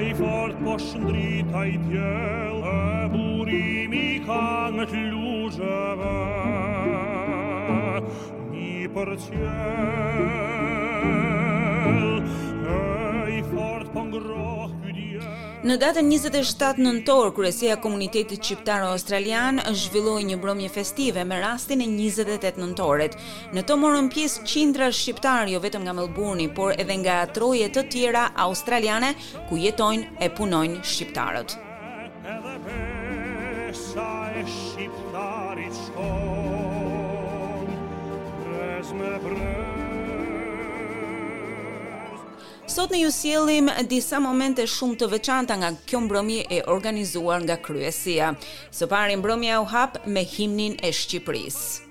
Ej, fort po shndrit aj diell E burimi ka në të lugjeve Mi për qel Ej, fort po ngroh ky diell Në datën 27 nëntor, kryesia e komunitetit shqiptaro-australian zhvilloi një mbrëmje festive me rastin e 28 nëntorit. Në të morën pjesë qindra shqiptarë jo vetëm nga Melburni, por edhe nga troje të tjera australiane ku jetojnë e punojnë shqiptarët. Edhe besa e shqiptarit shkon, brez me brez. Sot ne ju sjellim disa momente shumë të veçanta nga kjo mbrëmje e organizuar nga kryesia. Së pari mbrëmja u hap me himnin e Shqipërisë.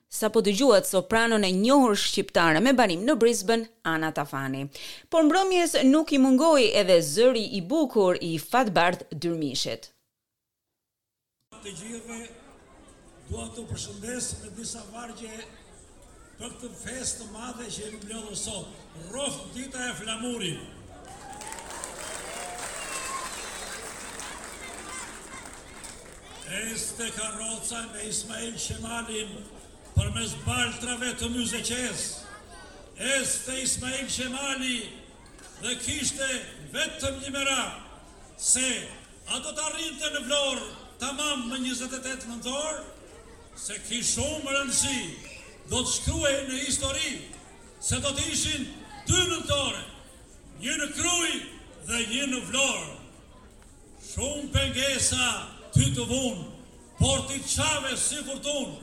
Sapo dëgjuat sopranon e njohur shqiptare me banim në Brisben, Ana Tafani. Por mbrëmjes nuk i mungoi edhe zëri i bukur i Fatbardh Dyrmishit. Të gjithëve, dua t'u përshëndes me disa vargje për këtë festë të madhe që jemi mbledhur sot. Rroftë dita e flamurit! Ecte karroca me Ismail Qemalin përmes baltrave të Myzeqesë. Ecte Ismail Qemali dhe kishte vetëm një merak se a do të arrinte në Vlorë tamam më 28 nëndor, se kish shumë rëndësi do të shkruhej në histori se do të ishin dy nëndore, një në Krujë dhe një në Vlorë. Shumë pengesa ty të vunë, por ti çave si furtunë,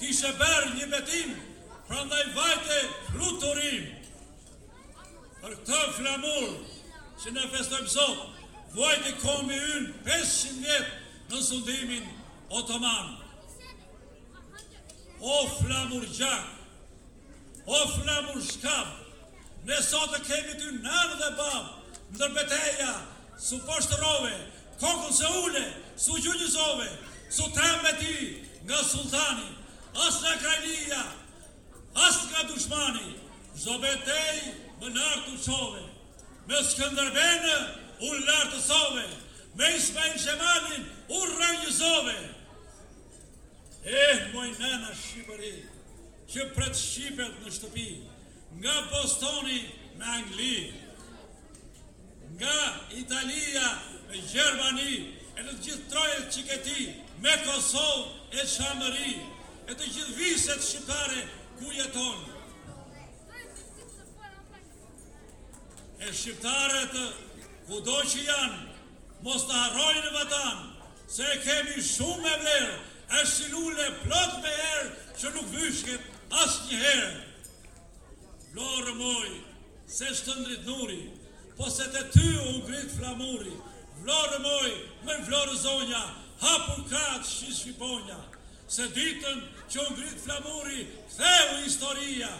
kishe bërë një betim, prandaj vajte fluturim. Për këtë flamur që na festojmë sot, vuajti kombi ynë 500 vjet në sundimin otoman. O flamur gjak, o flamur shkabë, ne sot të kemi ty nënë dhe babë, ndër beteja, S'u poshtërove, kokën s'e ule, s'u gjunjëzove, s'u trembe ti nga sulltani, as nga krajlia, as nga dushmani, çdo betejë më lart u çove. Me Skënderbenë u lartësove, me Ismail Qemalin u rrënjëzove. Eh moj nëna Shqipëri, që pret shqipet në shtëpi, nga Bostoni me Angli. Nga Italia në Gjermani e në të gjithë trojet që ke ti, me Kosovë e Çamëri, e të gjithë viset shqiptare ku jeton. E shqiptarët kudo që janë, mos ta harrojnë vatanë, se e kemi shumë me vlerë, është si lule plot me erë që nuk vyshket asnjëherë. Vlorë moj, seç të ndrit nuri, po se te ty u ngrit flamuri, Vlorë moj, moj Vlorë zonja, hapur krahët si shqiponja, se ditën që u ngrit flamuri, ktheu historia,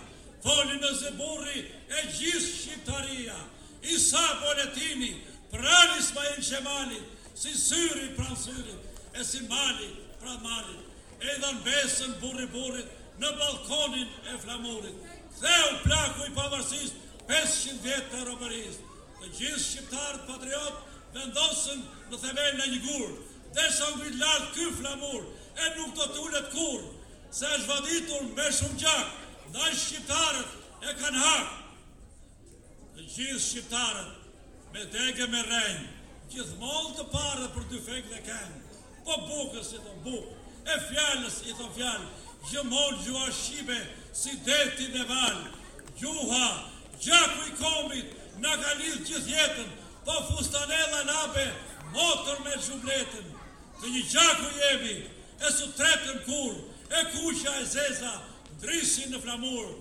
foli me zë burri e gjithë shqiptaria, Isa Boletini, pranë Ismail Qemali, si syri pranë syri, e si mali pranë mali, E dhanë besën burri burrit në ballkonin e flamurit. Ktheu plaku i pavarësisë pesëqind vjet të robërisë. Të gjithë shqiptarët patriotë vendosën në themel nga një gur, derisa u ngrit lart ky flamur e nuk do të ulet kurrë, se është vaditur me shumë gjak, ndaj shqiptarët e kanë hak. Të gjithë shqiptarët me degë e me rrenjë, gjithmonë të parët për dyfek dhe këngë. Po bukës i thon bukë, e fjalës i thon fjalë, gjëmon gjuha shqipe si deti me valë. Gjuha, gjaku i kombit, na ka lidh gjithë jetën, po fustanella labe, motër me xhubletën. Të një gjaku jemi, e s'u tretëm kurrë, e kuqja e zeza ndrisin në flamurë.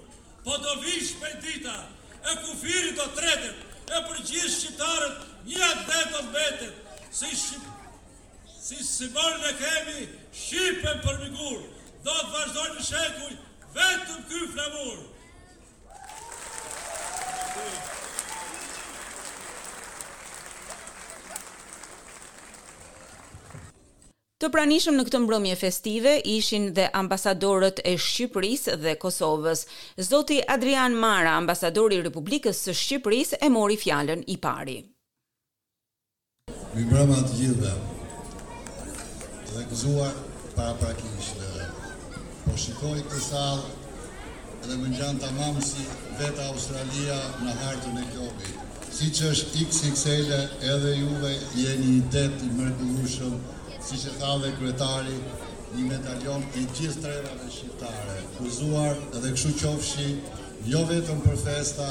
Po do vijë shpejt dita e kufiri do tretet e për gjith shqiptarët një atdhe do mbetet se si simbol ne kemi shqipen për mbi gur do të vazhdojë në shekuj vetëm ky flamur Të pranishëm në këtë mbrëmje festive ishin dhe ambasadorët e Shqipërisë dhe Kosovës. Zoti Adrian Mara, ambasadori i Republikës së Shqipërisë e mori fjalën i pari. Mirëmbrëma të gjithëve. Dhe gëzuar paraprakisht. Po shikoj këtë sallë Dhe më ngjan tamam si vetë Australia në hartën e globit. Siç është XXL edhe juve jeni një det i mrekullushëm siç e tha dhe kryetari një medaljon i gjithë trevave shqiptare gëzuar dhe kështu qofshi jo vetëm për festa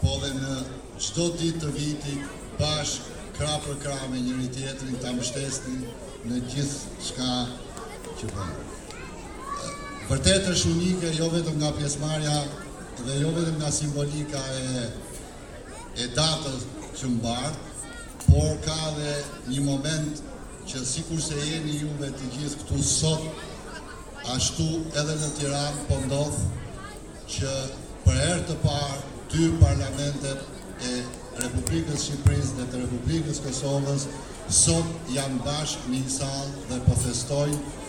po dhe në çdo ditë të vitit bashkë krah për krah me njëri tjetrin ta mbështesni në gjithçka që bëni. Vërtet është unike jo vetëm nga pjesëmarrja dhe jo vetëm nga simbolika e e datës që mbart, por ka dhe një moment që sikurse jeni juve të gjithë këtu sot, ashtu edhe në Tiranë po ndodh që për herë të parë dy parlamentet e Republikës Shqipërisë dhe të Republikës Kosovës sot janë bashkë në një sallë dhe po festojnë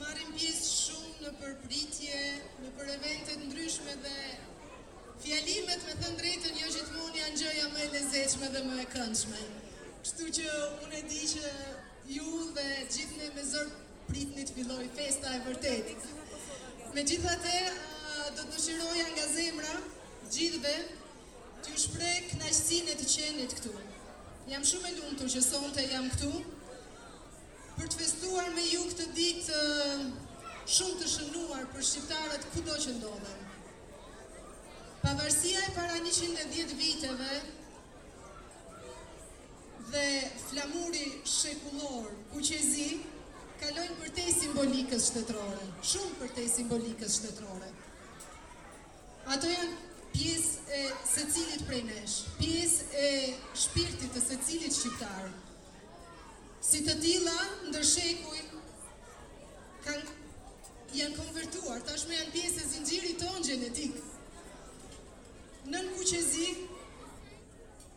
Marrim pjesë shumë nëpër pritje, nëpër evente të ndryshme dhe fjalimet me thënë drejtën jo gjithmonë janë gjëja më e lezetshme dhe më e këndshme. Kështu që unë e di që ju dhe gjithë ne me zor pritni të fillojë festa e vërtetë. Megjithatë, do dëshiroja nga zemra, gjithëve, t'ju shpreh kënaqësinë e të qenit këtu. Jam shumë e lumtur që sonte jam këtu, Për të festuar me ju këtë ditë shumë të shënuar për shqiptarët kudo që ndodhen. Pavarësia e para 110 viteve dhe flamuri shekullor kuqezi kalojnë përtej simbolikës shtetërore, shumë përtej simbolikës shtetërore. Ato janë pjesë e secilit prej nesh, pjesë e shpirtit të secilit shqiptar, Si të tilla, ndër shekuj kanë janë konvertuar, tashmë janë pjesë e zinxhirit tonë gjenetik. Nën kuqezi,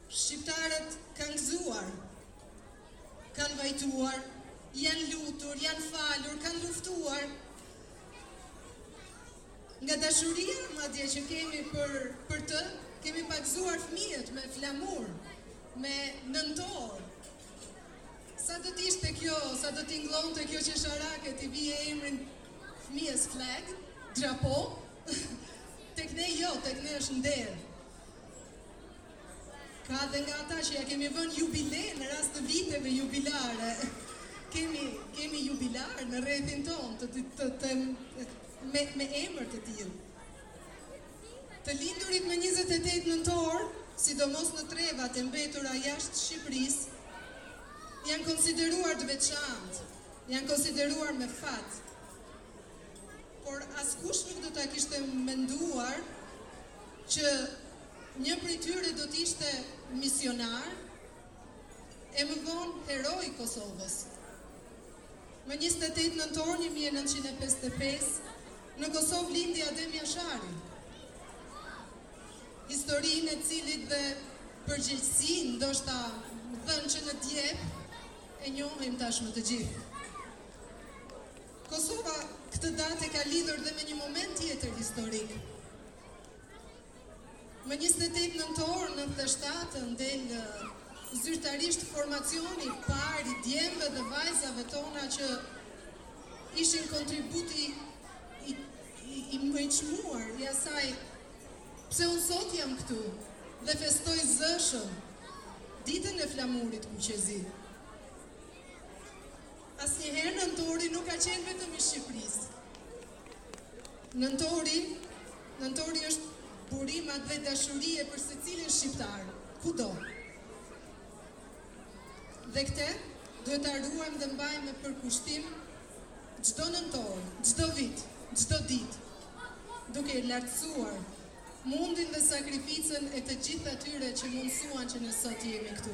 shqiptarët kanë gëzuar, kanë vajtuar, janë lutur, janë falur, kanë luftuar. Nga dashuria madje që kemi për për të, kemi pagëzuar fëmijët me Flamur. Me Nëntor. Sa do të ishte kjo, sa do tingëllonte kjo qesharake t'i vije emrin fëmijës flag, drapo. Tek ne jo, tek ne është nder. Ka dhe nga ata që ia kemi vënë Jubile në rast të viteve jubilare. Kemi kemi jubilar në rrethin tonë të të të me me emër të tillë. Të lindurit më njëzet e tetë nëntor, sidomos në trevat e mbetura jashtë Shqipërisë, janë konsideruar të veçantë, janë konsideruar me fat. Por askush nuk do ta kishte menduar që një prej tyre do të ishte misionar e më vonë hero i Kosovës. Më njëzet e tetë nëntor një mijë e nëntëqind e pesëdhjetë e pesë, Në Kosovë lindi Adem Jashari, historinë e cilit dhe përgjegjësinë ndoshta me thënë që në djep e njohim tashmë të gjithë. Kosova këtë datë e ka lidhur dhe me një moment tjetër historik. Më njëzet e tetë nëntor nëntëdhjetë e shtatën del zyrtarisht formacioni i parë i djemve dhe vajzave tona që ishin kontributi më i çmuar i asaj pse unë sot jam këtu dhe festoj zëshëm ditën e flamurit kuqezi. Asnjëherë nëntori nuk ka qenë vetëm i Shqipërisë. Nëntori, nëntori është burim atdhedashurie për secilin shqiptar, kudo. Dhe këtë duhet ta ruajmë dhe mbajmë me përkushtim çdo nëntor, çdo vit, çdo ditë, duke lartësuar mundin dhe sakrificën e të gjithë atyre që mundësuan që ne sot jemi këtu.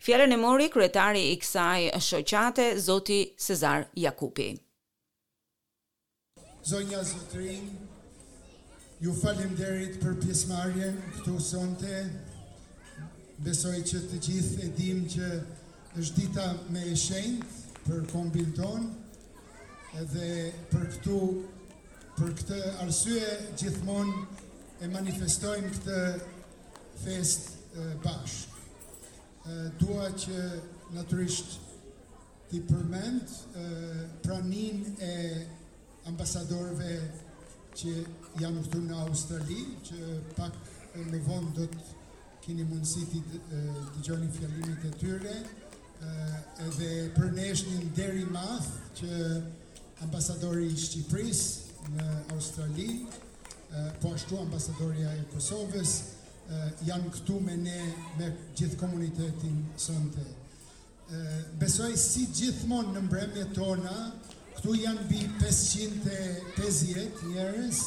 Fjalën e mori kryetari i kësaj shoqate, zoti Sezar Jakupi. Zonja e zotërinj, ju faleminderit për pjesëmarrjen këtu sonte. Besoj që të gjithë e dimë që është dita më e shenjtë për kombin tonë dhe për këtu për këtë arsye gjithmonë e manifestojmë këtë festë bashkë. Dua që natyrisht t'i përmend praninë e ambasadorëve që janë këtu në Australi, që pak më vonë do të keni mundësi t'i dëgjoni fjalimet e tyre, edhe për ne është një nder i madh që ambasadori i Shqipërisë në Australi, po ashtu ambasadorja e Kosovës, Janë këtu me ne, me gjithë komunitetin sonte. Besoj si gjithmonë në mbrëmjet tona, këtu janë mbi 550 njerëz,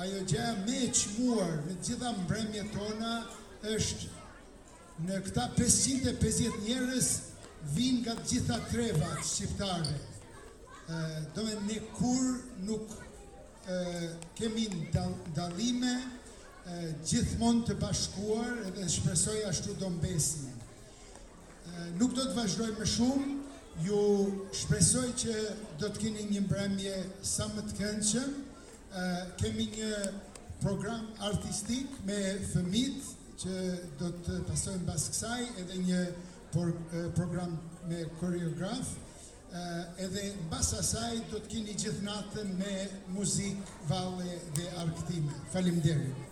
ajo gjëja më e çmuar në të gjitha mbrëmjet tona është në këta 550 njerëz vijnë nga të gjitha trevat shqiptare. Domethënë kur nuk Kemi dallime gjithmonë të bashkuar dhe shpresoj ashtu do mbesim. Nuk do të vazhdoj më shumë, ju shpresoj që do të keni një mbrëmje sa më të këndshëm. Kemi një program artistik me fëmijët që do të pasojnë bas kësaj edhe një program me koreograf. Edhe mbas asaj do të keni gjithë natën me muzikë, valle dhe argëtime. Faleminderit.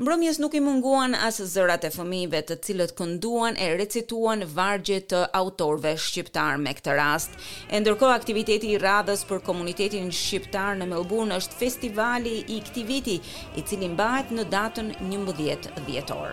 Mbrëmjes nuk i munguan as zërat e fëmijëve të cilët kënduan e recituan vargje të autorëve shqiptarë me këtë rast. E ndërkohë aktiviteti i radhës për komunitetin shqiptar në Melburn është festivali i këtij viti, i cili mbahet në datën njëmbëdhjetë dhjetor.